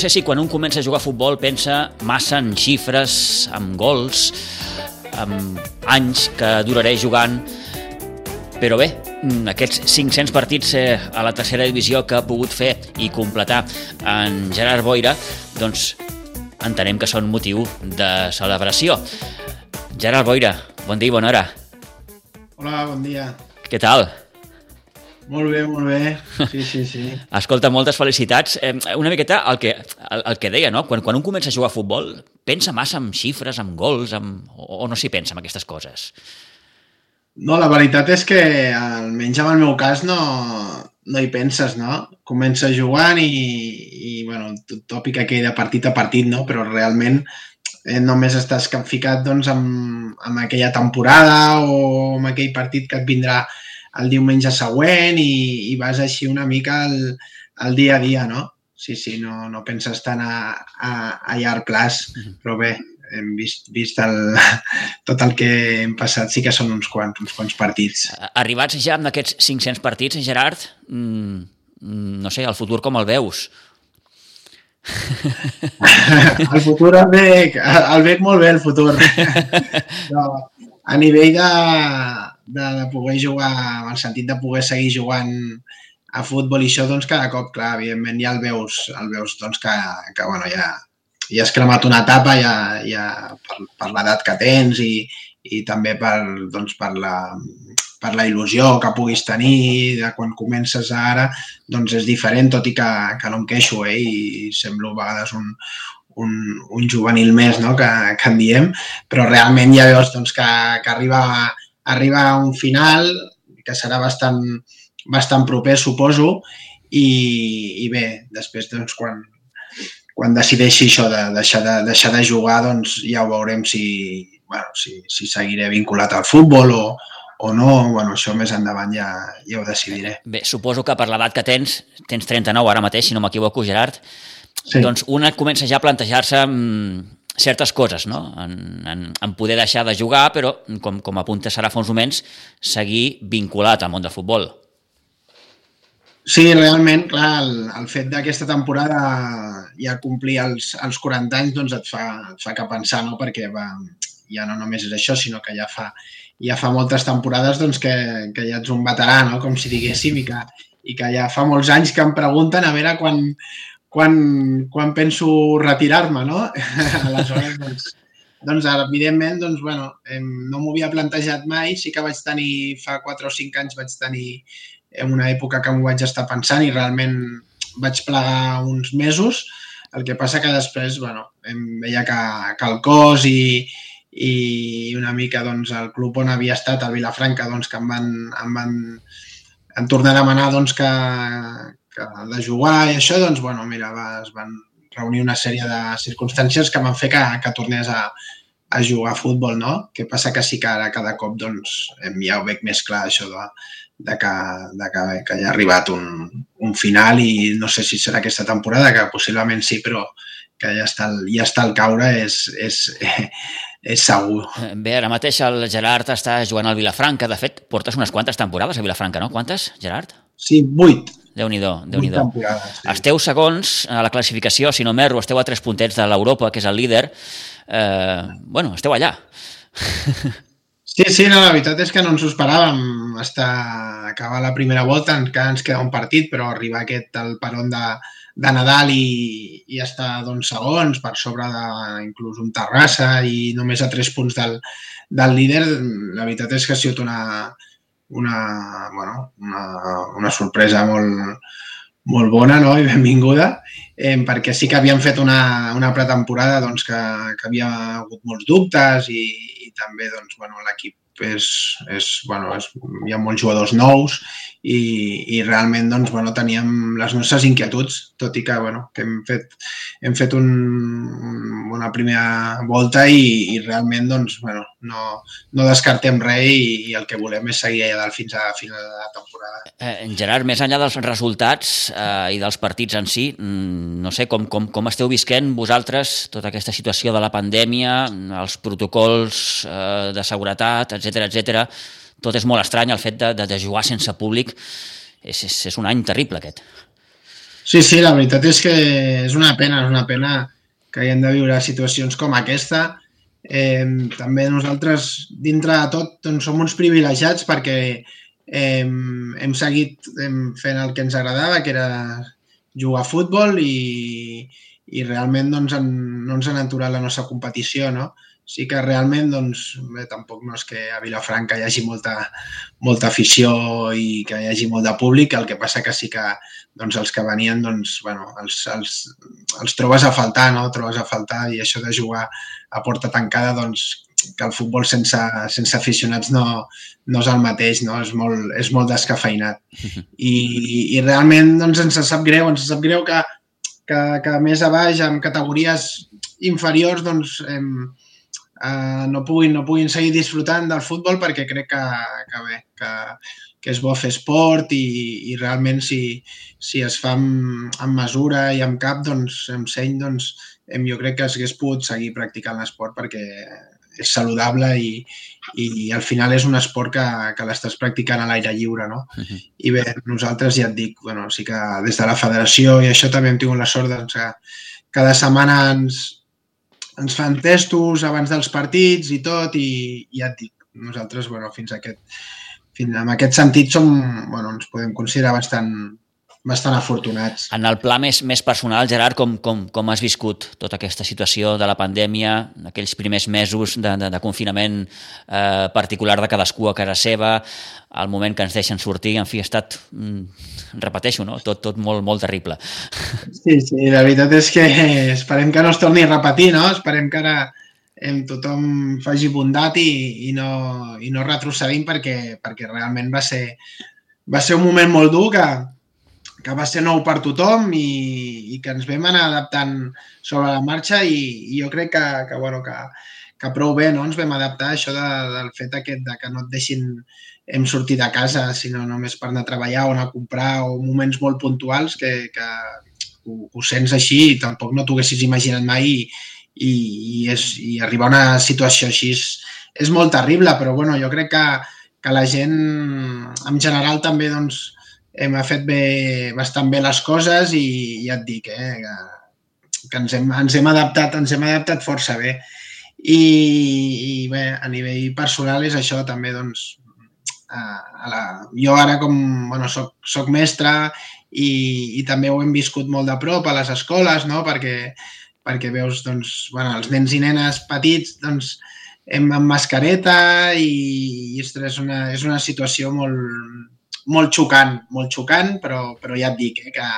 sé si quan un comença a jugar a futbol pensa massa en xifres, en gols, en anys que duraré jugant, però bé, aquests 500 partits eh, a la tercera divisió que ha pogut fer i completar en Gerard Boira, doncs entenem que són motiu de celebració. Gerard Boira, bon dia i bona hora. Hola, bon dia. Què tal? Molt bé, molt bé. Sí, sí, sí. Escolta, moltes felicitats. Eh, una miqueta el que, el, el que deia, no? Quan, quan un comença a jugar a futbol, pensa massa en xifres, en gols, en, o, o no s'hi pensa en aquestes coses? No, la veritat és que, almenys en el meu cas, no, no hi penses, no? Comença jugant i, i bueno, tòpic aquell de partit a partit, no? Però realment eh, només estàs ficat doncs, amb, amb aquella temporada o amb aquell partit que et vindrà el diumenge següent i, i vas així una mica el, el dia a dia, no? Sí, sí, no, no penses tant a, a, a llarg plaç, però bé, hem vist, vist el, tot el que hem passat, sí que són uns quants, uns quants partits. Arribats ja amb aquests 500 partits, Gerard, mmm, no sé, el futur com el veus? el futur el veig, el veig molt bé, el futur. No, a nivell de, de, de poder jugar, en el sentit de poder seguir jugant a futbol i això, doncs cada cop, clar, evidentment ja el veus, el veus doncs, que, que bueno, ja, ja has cremat una etapa ja, ja per, per l'edat que tens i, i també per, doncs, per, la, per la il·lusió que puguis tenir de quan comences ara, doncs és diferent, tot i que, que no em queixo, eh? i semblo a vegades un, un, un juvenil més no? que, que en diem, però realment ja veus doncs, que, que arriba, arriba a un final que serà bastant, bastant proper, suposo, i, i bé, després doncs, quan, quan decideixi això de deixar de, deixar de jugar, doncs ja ho veurem si, bueno, si, si seguiré vinculat al futbol o, o no, bueno, això més endavant ja, ja ho decidiré. Bé, suposo que per l'edat que tens, tens 39 ara mateix, si no m'equivoco, Gerard, sí. doncs una comença ja a plantejar-se mm, certes coses, no? En, en, en poder deixar de jugar, però, com, com apunta serà fa uns moments, seguir vinculat al món del futbol. Sí, realment, clar, el, el fet d'aquesta temporada ja complir els, els 40 anys doncs et fa, et fa que pensar, no? perquè va, ja no només és això, sinó que ja fa, ja fa moltes temporades doncs, que, que ja ets un veterà, no? com si diguéssim, i que, i que ja fa molts anys que em pregunten a veure quan, quan, quan penso retirar-me, no? Aleshores, doncs, doncs evidentment, doncs, bueno, no m'ho havia plantejat mai, sí que vaig tenir, fa 4 o 5 anys vaig tenir en una època que m'ho vaig estar pensant i realment vaig plegar uns mesos. El que passa que després, bueno, em veia que, que el cos i, i una mica doncs, el club on havia estat, el Vilafranca, doncs, que em van, em van em tornar a demanar doncs, que, que de jugar i això, doncs, bueno, mira, va, es van reunir una sèrie de circumstàncies que van fer que, que tornés a, a jugar a futbol, no? Que passa que sí que ara cada cop doncs, ja ho veig més clar, això de, de que, de que, que ja ha arribat un, un final i no sé si serà aquesta temporada, que possiblement sí, però que ja està, ja està al caure és, és, és segur. Bé, ara mateix el Gerard està jugant al Vilafranca. De fet, portes unes quantes temporades a Vilafranca, no? Quantes, Gerard? Sí, vuit. Déu-n'hi-do, déu nhi déu sí. Esteu segons a la classificació, si no m'erro, esteu a tres puntets de l'Europa, que és el líder. Eh, bueno, esteu allà. Sí, sí, no, la veritat és que no ens ho esperàvem. Estar, acabar la primera volta, encara ens queda un partit, però arribar aquest al peron de, de Nadal i, i estar doncs, segons per sobre de inclús un Terrassa i només a tres punts del, del líder, la veritat és que ha sigut una, una, bueno, una, una sorpresa molt, molt bona no? i benvinguda, eh, perquè sí que havíem fet una, una pretemporada doncs, que, que havia hagut molts dubtes i, i també doncs, bueno, l'equip és, és, bueno, és, hi ha molts jugadors nous i, i realment doncs, bueno, teníem les nostres inquietuds, tot i que, bueno, que hem fet, hem fet un, una primera volta i, i realment doncs, bueno, no, no descartem res i, i el que volem és seguir allà dalt fins a final de la temporada. Eh, Gerard, més enllà dels resultats eh, i dels partits en si, mm, no sé, com, com, com esteu visquent vosaltres tota aquesta situació de la pandèmia, els protocols eh, de seguretat, etc etc. Tot és molt estrany, el fet de, de, de jugar sense públic és, és, és un any terrible aquest. Sí, sí, la veritat és que és una pena, és una pena que haguem de viure situacions com aquesta. Eh, també nosaltres, dintre de tot, doncs, som uns privilegiats perquè eh, hem seguit fent el que ens agradava, que era jugar a futbol i, i realment doncs, en, no ens han aturat la nostra competició, no? Sí que realment, doncs, bé, tampoc no és que a Vilafranca hi hagi molta, molta afició i que hi hagi molt de públic, el que passa que sí que doncs, els que venien, doncs, bueno, els, els, els trobes a faltar, no? Trobes a faltar i això de jugar a porta tancada, doncs, que el futbol sense, sense aficionats no, no és el mateix, no? és molt, és molt descafeinat. I, i realment doncs, ens sap greu, ens sap greu que, que, que més a baix, en categories inferiors, doncs, hem, eh, no, puguin, no puguin seguir disfrutant del futbol perquè crec que, que bé, que, que és bo fer esport i, i realment si, si es fa amb, amb mesura i amb cap, doncs, amb seny, doncs, hem, jo crec que s'hagués pogut seguir practicant l'esport perquè és saludable i, i al final és un esport que, que l'estàs practicant a l'aire lliure, no? Uh -huh. I bé, nosaltres ja et dic, bueno, sí que des de la federació i això també hem tingut la sort doncs, que cada setmana ens, ens fan testos abans dels partits i tot i, i ja et dic, nosaltres, bueno, fins a aquest, fins, en aquest sentit som, bueno, ens podem considerar bastant, bastant afortunats. En el pla més, més personal, Gerard, com, com, com has viscut tota aquesta situació de la pandèmia, aquells primers mesos de, de, de confinament eh, particular de cadascú a casa seva, el moment que ens deixen sortir, en fi, ha estat, mm, repeteixo, no? tot, tot molt, molt terrible. Sí, sí, la veritat és que esperem que no es torni a repetir, no? Esperem que ara em, tothom faci bondat i, i, no, i no retrocedim perquè, perquè realment va ser, va ser un moment molt dur que, que va ser nou per tothom i, i que ens vam anar adaptant sobre la marxa i, i jo crec que, que, bueno, que, que prou bé no? ens vam adaptar a això de, del fet aquest de que no et deixin hem sortit de casa, sinó només per anar a treballar o anar a comprar o moments molt puntuals que, que ho, ho sents així i tampoc no t'ho haguessis imaginat mai i, i, i, és, i arribar a una situació així és, és molt terrible, però bueno, jo crec que, que la gent en general també doncs, hem fet bé, bastant bé les coses i ja et dic, eh, que, que ens, hem, ens hem adaptat, ens hem adaptat força bé. I, i bé, a nivell personal és això també, doncs, a, a la, jo ara com, bueno, soc, soc mestre i, i també ho hem viscut molt de prop a les escoles, no?, perquè, perquè veus, doncs, bueno, els nens i nenes petits, doncs, hem amb mascareta i, i és, una, és una situació molt, molt xocant, molt xocant, però, però ja et dic eh, que,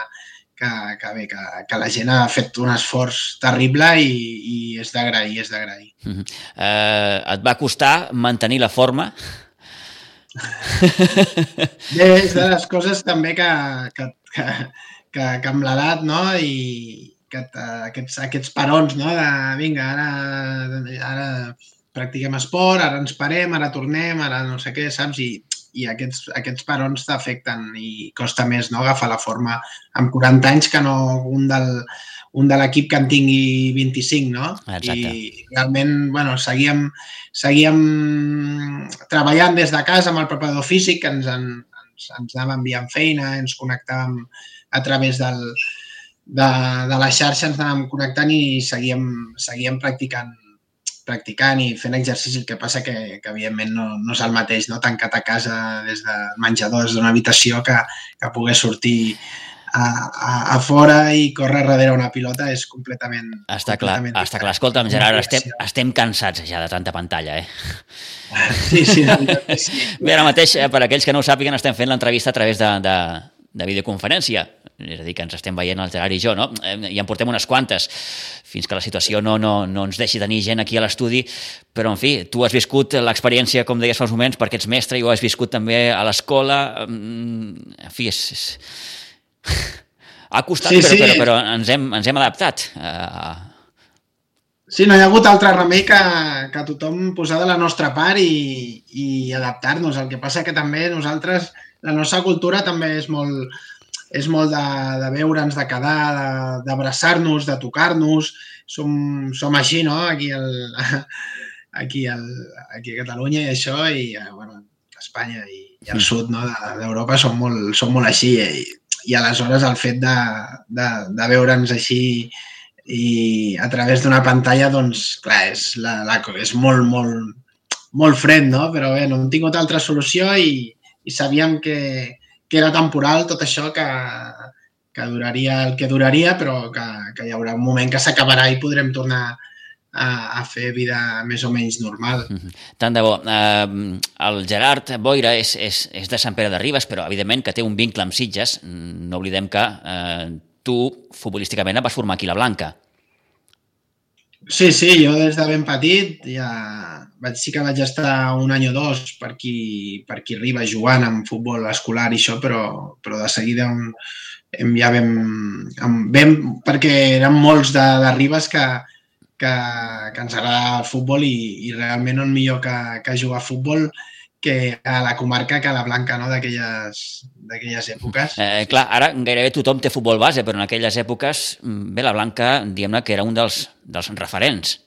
que, que bé, que, que la gent ha fet un esforç terrible i, i és d'agrair, és d'agrair. Uh -huh. uh, et va costar mantenir la forma? Bé, és de les coses també que, que, que, que, que amb l'edat, no?, i que, aquests, aquests parons, no?, de vinga, ara, ara practiquem esport, ara ens parem, ara tornem, ara no sé què, saps? I i aquests, aquests parons t'afecten i costa més no, agafar la forma amb 40 anys que no un del, un de l'equip que en tingui 25, no? Exacte. I realment, bueno, seguíem, seguíem treballant des de casa amb el preparador físic, que ens, en, ens, ens anava enviant feina, ens connectàvem a través del, de, de la xarxa, ens anàvem connectant i seguíem, seguíem practicant practicant i fent exercici, el que passa que, que evidentment no, no és el mateix, no? tancat a casa des de menjadors d'una habitació que, que poder sortir a, a, a fora i córrer darrere una pilota és completament... Està completament clar, està clar. Escolta'm, Gerard, estem, estem cansats ja de tanta pantalla, eh? Sí, sí, sí. Bé, ara mateix, eh, per aquells que no ho sàpiguen, estem fent l'entrevista a través de, de, de videoconferència, és a dir, que ens estem veient el Gerard i jo, no? I en portem unes quantes, fins que la situació no, no, no ens deixi tenir gent aquí a l'estudi, però, en fi, tu has viscut l'experiència, com deies fa uns moments, perquè ets mestre, i ho has viscut també a l'escola, mm, en fi, és... és... Ha costat, sí, però, sí. però, però ens, hem, ens hem adaptat. Uh... Sí, no hi ha hagut altre remei que, que tothom posar de la nostra part i, i adaptar-nos. El que passa que també nosaltres la nostra cultura també és molt, és molt de, de veure'ns, de quedar, d'abraçar-nos, de, de tocar-nos. Som, som així, no?, aquí, el, aquí, el, aquí a Catalunya i això, i, eh, bueno, a Espanya i, i al sud no, d'Europa som, molt, som molt així. I, i aleshores el fet de, de, de veure'ns així i a través d'una pantalla, doncs, clar, és, la, la, és molt, molt, molt fred, no? Però bé, no hem tingut altra solució i, i sabíem que, que era temporal tot això, que, que duraria el que duraria, però que, que hi haurà un moment que s'acabarà i podrem tornar a, a fer vida més o menys normal. Mm -hmm. Tant de bo. Uh, el Gerard Boira és, és, és de Sant Pere de Ribes, però evidentment que té un vincle amb Sitges. No oblidem que uh, tu, futbolísticament, et vas formar aquí la Blanca. Sí, sí, jo des de ben petit ja vaig, sí que vaig estar un any o dos per aquí, per aquí arriba jugant amb futbol escolar i això, però, però de seguida un, hem, ja vam, vam, perquè eren molts de, de Ribes que, que, que ens agrada el futbol i, i realment no millor que, que jugar a futbol que a la comarca que a la Blanca, no?, d'aquelles èpoques. Eh, clar, ara gairebé tothom té futbol base, però en aquelles èpoques, mm, bé, la Blanca, diguem-ne que era un dels, dels referents.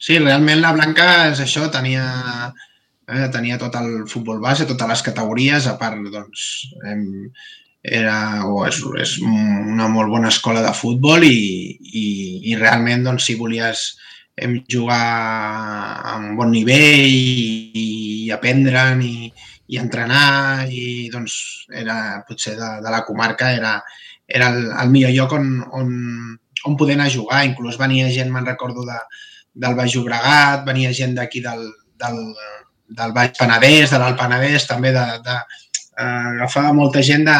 Sí, realment la Blanca és això, tenia, eh, tenia tot el futbol base, totes les categories, a part, doncs, hem, era, o és, és una molt bona escola de futbol i, i, i realment doncs, si volies jugar a un bon nivell i, i aprendre'n i, i entrenar i doncs era potser de, de la comarca era, era el, el millor lloc on, on, on poder anar a jugar. Inclús venia gent, me'n recordo, de, del Baix Llobregat, venia gent d'aquí del, del, del Baix Penedès, de l'Alt Penedès, també de, de, eh, agafava molta gent de,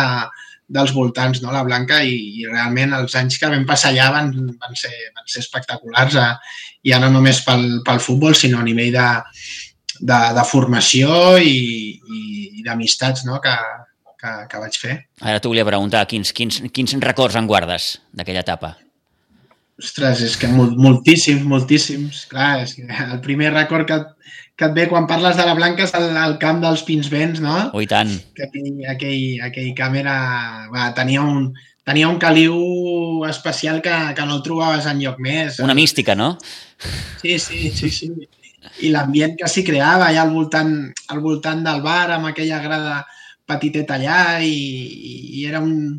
dels voltants, no? la Blanca, i, i realment els anys que vam passar allà van, van, ser, van ser espectaculars, eh? Ja no només pel, pel futbol, sinó a nivell de, de, de formació i, i, i d'amistats no? que, que, que vaig fer. Ara t'ho volia preguntar, quins, quins, quins records en guardes d'aquella etapa? Ostres, és que moltíssims, moltíssims. Clar, és que el primer record que, que et ve quan parles de la Blanca és el, el camp dels Pinsbens, no? Oh, i tant. Que aquell, aquell, aquell camp era... Va, tenia un, tenia un caliu especial que, que no el trobaves en lloc més. Una mística, no? Sí, sí, sí, sí. I l'ambient que s'hi creava allà al voltant, al voltant del bar, amb aquella grada petiteta allà, i, i era un...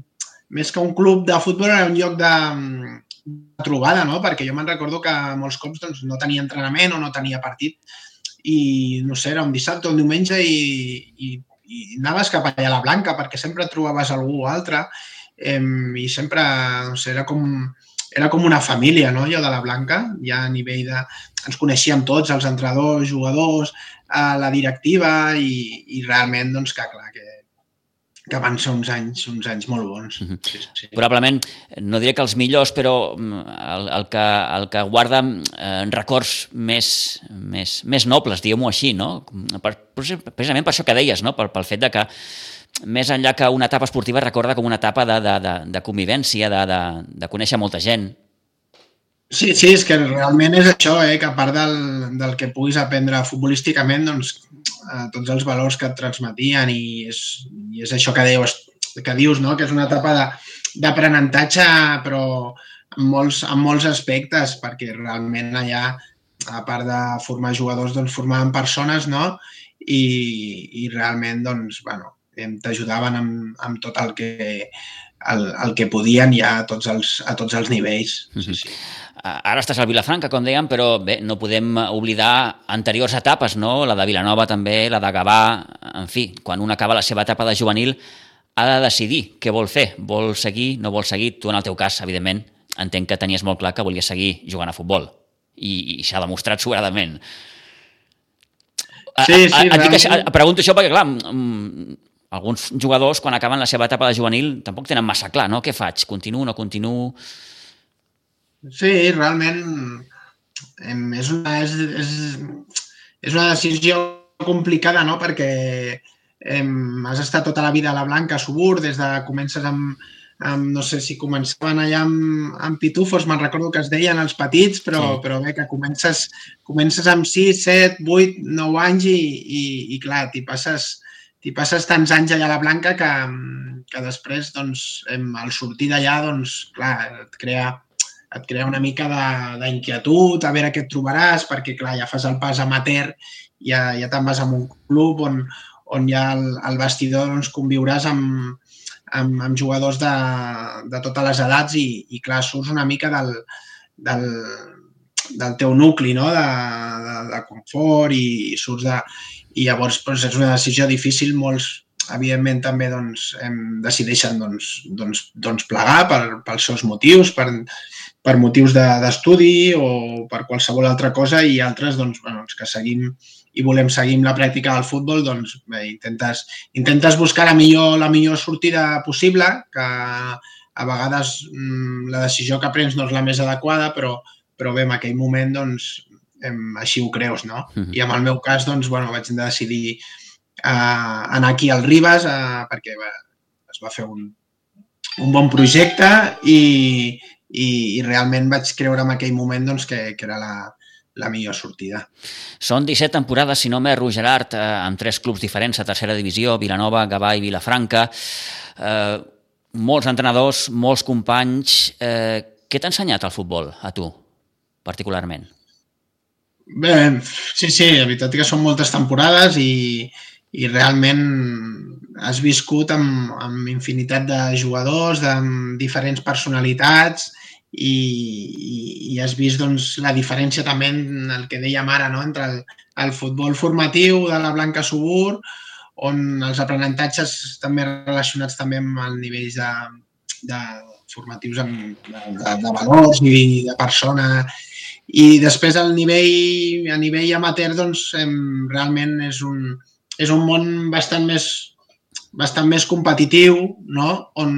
Més que un club de futbol, era un lloc de, de trobada, no? Perquè jo me'n recordo que molts cops doncs, no tenia entrenament o no tenia partit i no sé, era un dissabte o un diumenge i, i, i anaves cap allà a la Blanca perquè sempre trobaves algú o altre eh, i sempre, sé, era com, era com una família, no?, allò de la Blanca, ja a nivell de... Ens coneixíem tots, els entrenadors, jugadors, a la directiva i, i realment, doncs, que clar, que que van ser uns anys, uns anys molt bons. Mm -hmm. sí, sí. Probablement, no diré que els millors, però mm, el, el, que, el que guarda eh, records més, més, més nobles, diguem-ho així, no? Per, precisament per això que deies, no? pel, pel fet de que més enllà que una etapa esportiva recorda com una etapa de, de, de, de convivència, de, de, de conèixer molta gent. Sí, sí, és que realment és això, eh, que a part del, del que puguis aprendre futbolísticament, doncs eh, tots els valors que et transmetien i és, i és això que, dius, que dius, no? que és una etapa d'aprenentatge, però en molts, en molts aspectes, perquè realment allà, a part de formar jugadors, doncs formaven persones, no? I, i realment, doncs, bueno, t'ajudaven amb, amb tot el que, el, el que podien ja a tots els, a tots els nivells. Sí, sí. Ara estàs al Vilafranca, com dèiem, però bé, no podem oblidar anteriors etapes, no? La de Vilanova també, la de Gavà, en fi, quan un acaba la seva etapa de juvenil ha de decidir què vol fer. Vol seguir, no vol seguir? Tu, en el teu cas, evidentment, entenc que tenies molt clar que volies seguir jugant a futbol. I, i s'ha demostrat sobradament. Sí, sí, a, a, a, a, a, pregunto això perquè, clar, mm, alguns jugadors, quan acaben la seva etapa de juvenil, tampoc tenen massa clar, no? Què faig? Continuo, no continuo? Sí, realment és una, és, és, és una decisió complicada, no? Perquè hem, has estat tota la vida a la Blanca, a Subur, des de comences amb, amb no sé si començaven allà amb, amb pitufos, me'n recordo que es deien els petits, però, sí. però bé, que comences, comences amb 6, 7, 8, 9 anys i, i, i clar, t'hi passes t'hi passes tants anys allà a la Blanca que, que després, doncs, al sortir d'allà, doncs, clar, et crea, et crea una mica d'inquietud, a veure què et trobaràs, perquè, clar, ja fas el pas amateur, ja, ja te'n vas a un club on, on ja el, el vestidor doncs, conviuràs amb, amb, amb jugadors de, de totes les edats i, i clar, surts una mica del, del, del teu nucli, no? de, de, de confort i, i surts de... I llavors doncs, és una decisió difícil, molts, evidentment també doncs, hem, decideixen doncs, doncs, doncs plegar per, pels seus motius, per, per motius d'estudi de, o per qualsevol altra cosa. I altres doncs, bueno, que seguim i volem seguir amb la pràctica del futbol, doncs bé, intentes, intentes buscar la millor, la millor sortida possible, que a vegades mm, la decisió que prens no és la més adequada, però, però bé, en aquell moment doncs, em, així ho creus, no? Uh -huh. I en el meu cas, doncs, bueno, vaig decidir eh, anar aquí al Ribes eh, perquè bé, es va fer un, un bon projecte i, i, i realment vaig creure en aquell moment doncs, que, que era la, la millor sortida. Són 17 temporades, si no m'erro, Gerard, eh, amb tres clubs diferents a tercera divisió, Vilanova, Gavà i Vilafranca. Eh, molts entrenadors, molts companys. Eh, què t'ha ensenyat el futbol, a tu, particularment? Bé, sí, sí, la veritat que són moltes temporades i, i realment has viscut amb, amb infinitat de jugadors, amb diferents personalitats, i, i, i has vist doncs, la diferència també en el que dèiem ara, no? entre el, el futbol formatiu de la Blanca Subur, on els aprenentatges també relacionats també amb el nivell de, de formatius amb, de, de, de valors i de persona i després el nivell a nivell amateur doncs hem, realment és un, és un món bastant més bastant més competitiu, no? on,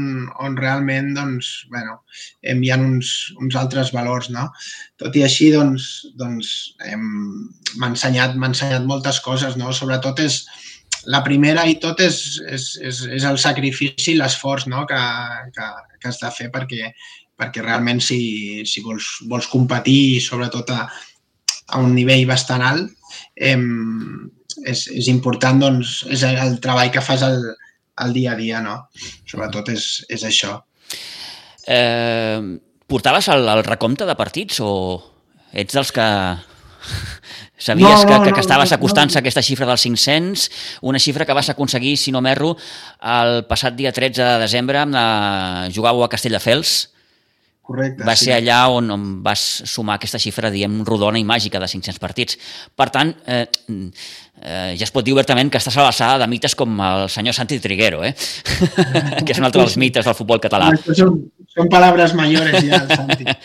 on realment doncs, bueno, hi ha uns, uns altres valors. No? Tot i així, doncs, doncs m'ha ensenyat, ensenyat moltes coses. No? Sobretot és, la primera i tot és, és, és, és el sacrifici i l'esforç no? que, que, que has de fer perquè, perquè realment si, si vols, vols competir sobretot a, a un nivell bastant alt, eh, és, és important, doncs, és el treball que fas al, al dia a dia, no? Sobretot és, és això. Eh, portaves el, el recompte de partits o ets dels que sabies no, no, que, que, que estaves acostant-se a aquesta xifra dels 500, una xifra que vas aconseguir, si no m'erro, el passat dia 13 de desembre la... jugàveu a Castelldefels, Correcte, va sí. ser allà on, on vas sumar aquesta xifra, diem, rodona i màgica de 500 partits. Per tant, eh, eh, ja es pot dir obertament que estàs a l'alçada de mites com el senyor Santi Triguero, eh? que és un altre dels mites del futbol català. Són, són paraules mayores ja, Santi.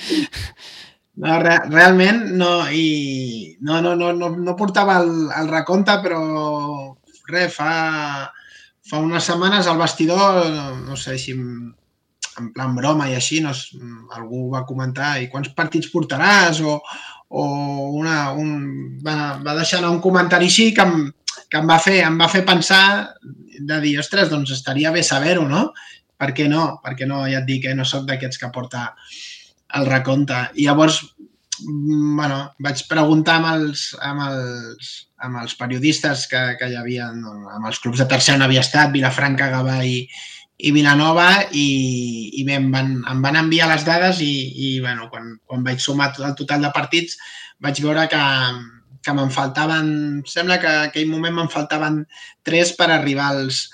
No, re, realment no, i no, no, no, no, no portava el, el recompte, però res, fa, fa unes setmanes al vestidor, no sé si en plan broma i així, no, algú va comentar i quants partits portaràs o, o una, un, va, va deixar un comentari així que em, que em va fer, em va fer pensar de dir, ostres, doncs estaria bé saber-ho, no? Per què no? Perquè no, ja et dic, eh, no sóc d'aquests que porta el recompte. I llavors, mm, bueno, vaig preguntar amb els, amb els, amb els periodistes que, que hi havia, no, amb els clubs de tercera on havia estat, Vilafranca, Gavà i, i Vilanova i, i bé, em, van, em van enviar les dades i, i bueno, quan, quan vaig sumar el total de partits vaig veure que, que me'n faltaven, sembla que en aquell moment me'n faltaven 3 per arribar als,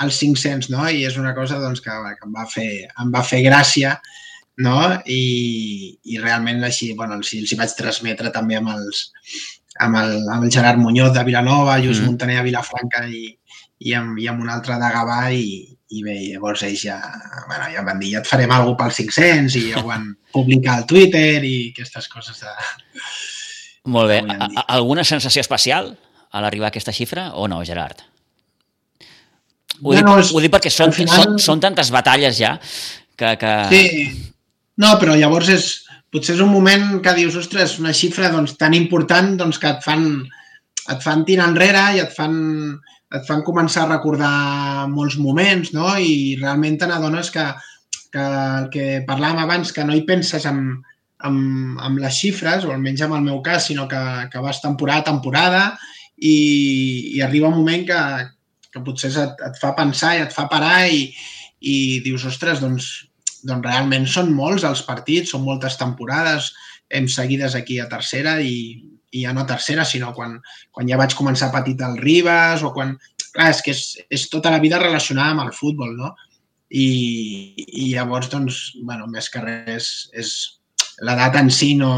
als 500, no? I és una cosa doncs, que, que em, va fer, em va fer gràcia, no? I, i realment així, bueno, els, els hi vaig transmetre també amb els, amb el, amb el Gerard Muñoz de Vilanova, Lluís mm. Montaner de Vilafranca i, i, amb, i amb un altre de Gavà i, i bé, llavors ells ja, bueno, ja van dir, ja et farem alguna pel 500 i ja ho van publicar al Twitter i aquestes coses de... Molt bé. Alguna sensació especial a l'arribar a aquesta xifra o no, Gerard? Ho, bueno, dic, és, ho dic perquè són, final... són, són tantes batalles ja que... que... Sí, no, però llavors és, potser és un moment que dius, ostres, una xifra doncs, tan important doncs, que et fan, et fan tirar enrere i et fan et fan començar a recordar molts moments, no? I realment te n'adones que, que el que parlàvem abans, que no hi penses en, en, en les xifres, o almenys en el meu cas, sinó que, que vas temporada a temporada i, i arriba un moment que, que potser et, et fa pensar i et fa parar i, i dius, ostres, doncs, doncs realment són molts els partits, són moltes temporades, hem seguides aquí a tercera i, i ja no tercera, sinó quan, quan ja vaig començar petit al Ribes o quan... Clar, és que és, és tota la vida relacionada amb el futbol, no? i, i llavors, doncs, bueno, més que res, és l'edat en si, no,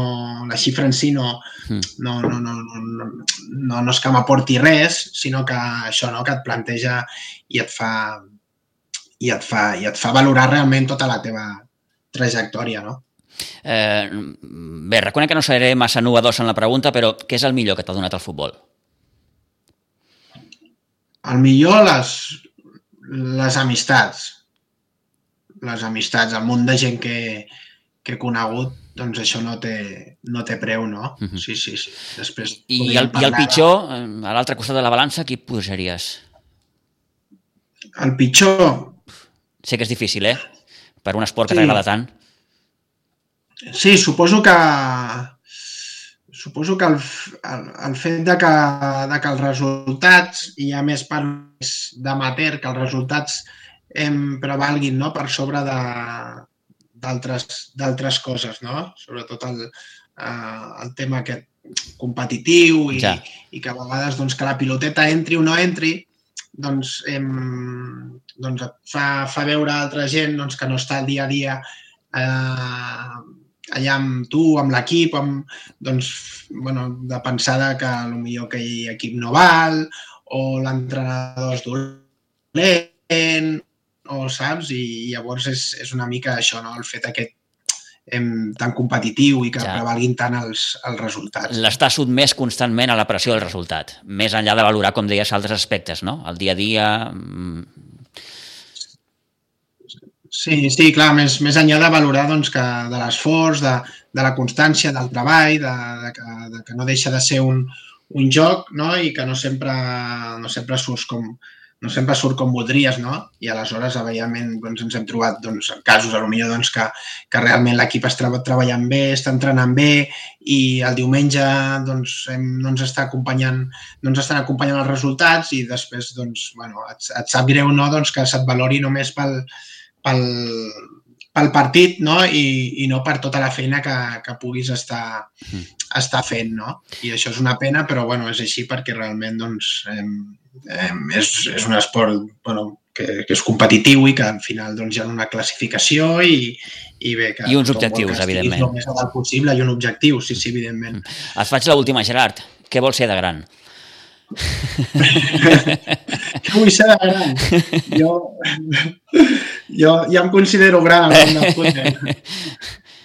la xifra en si no, mm. no, no, no, no, no, no és que m'aporti res, sinó que això no, que et planteja i et fa i et fa, i et fa valorar realment tota la teva trajectòria, no? Eh, bé, reconec que no seré massa novedós en la pregunta, però què és el millor que t'ha donat el futbol? El millor, les, les amistats. Les amistats, el munt de gent que, que he conegut, doncs això no té, no té preu, no? Uh mhm. -huh. Sí, sí, sí. Després I el, I el pitjor, a l'altre costat de la balança, qui posaries? El pitjor... Sé que és difícil, eh? Per un esport que sí. t'agrada tant. Sí, suposo que suposo que el, el, el fet de que, de que els resultats, hi ha més parts d'amater, que els resultats em prevalguin no? per sobre d'altres coses, no? sobretot el, eh, el tema aquest competitiu i, ja. i que a vegades doncs, que la piloteta entri o no entri, doncs, em, doncs fa, fa veure a altra gent doncs, que no està el dia a dia eh, allà amb tu, amb l'equip, amb, doncs, bueno, de pensar que millor que equip no val, o l'entrenador és dolent, o saps? I llavors és, és una mica això, no? el fet aquest em, tan competitiu i que ja. prevalguin tant els, els resultats. L'està sotmès constantment a la pressió del resultat, més enllà de valorar, com deies, altres aspectes, no? El dia a dia, mm, Sí, sí, clar, més, més enllà de valorar doncs, que de l'esforç, de, de la constància, del treball, de, de, que, de que no deixa de ser un, un joc no? i que no sempre, no sempre surts com, no sempre surt com voldries, no? I aleshores, evidentment, doncs, ens hem trobat doncs, casos, potser doncs, que, que realment l'equip està treballant bé, està entrenant bé i el diumenge doncs, hem, no ens està acompanyant, no ens estan acompanyant els resultats i després doncs, bueno, et, et sap greu no? doncs, que se't valori només pel, pel, pel partit no? I, i no per tota la feina que, que puguis estar, mm. estar fent. No? I això és una pena, però bueno, és així perquè realment doncs, eh, eh, és, és un esport bueno, que, que és competitiu i que al final doncs, hi ha una classificació i, i bé, que I uns objectius, evidentment. El més alt possible i un objectiu, sí, sí, evidentment. Mm. Et faig l'última, Gerard. Què vols ser de gran? Què vull ser de gran? Jo, jo ja em considero gran de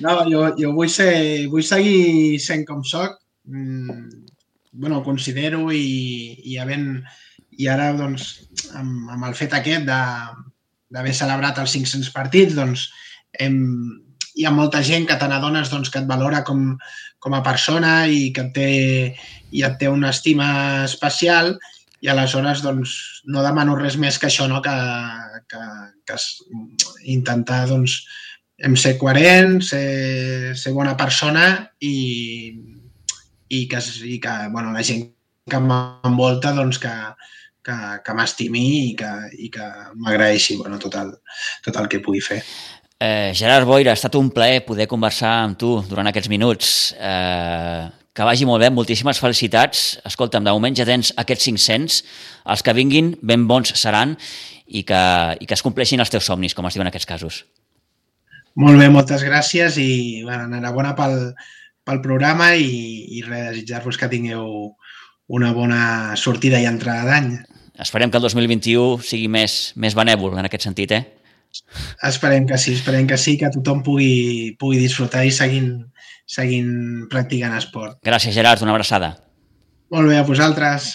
No, jo, jo vull, ser, vull seguir sent com soc. Mm, bueno, considero i, i havent, i ara doncs, amb, amb el fet aquest d'haver celebrat els 500 partits, doncs hem, hi ha molta gent que te n'adones doncs, que et valora com, com a persona i que et té, i et té una estima especial i aleshores doncs, no demano res més que això, no? que, que, que intentar doncs, em ser coherent, ser, ser bona persona i, i que, i que bueno, la gent que m'envolta doncs, que, que, que m'estimi i que, i que m'agraeixi bueno, tot, el, tot el que pugui fer. Eh, Gerard Boira, ha estat un plaer poder conversar amb tu durant aquests minuts. Eh, que vagi molt bé, moltíssimes felicitats. Escolta'm, de moment ja tens aquests 500, els que vinguin ben bons seran i que, i que es compleixin els teus somnis, com es diuen en aquests casos. Molt bé, moltes gràcies i bueno, enhorabona pel, pel programa i, i res, desitjar-vos que tingueu una bona sortida i entrada d'any. Esperem que el 2021 sigui més, més benèvol en aquest sentit, eh? Esperem que sí, esperem que sí, que tothom pugui, pugui disfrutar i seguint, seguint practicant esport. Gràcies, Gerard, una abraçada. Molt bé, a vosaltres.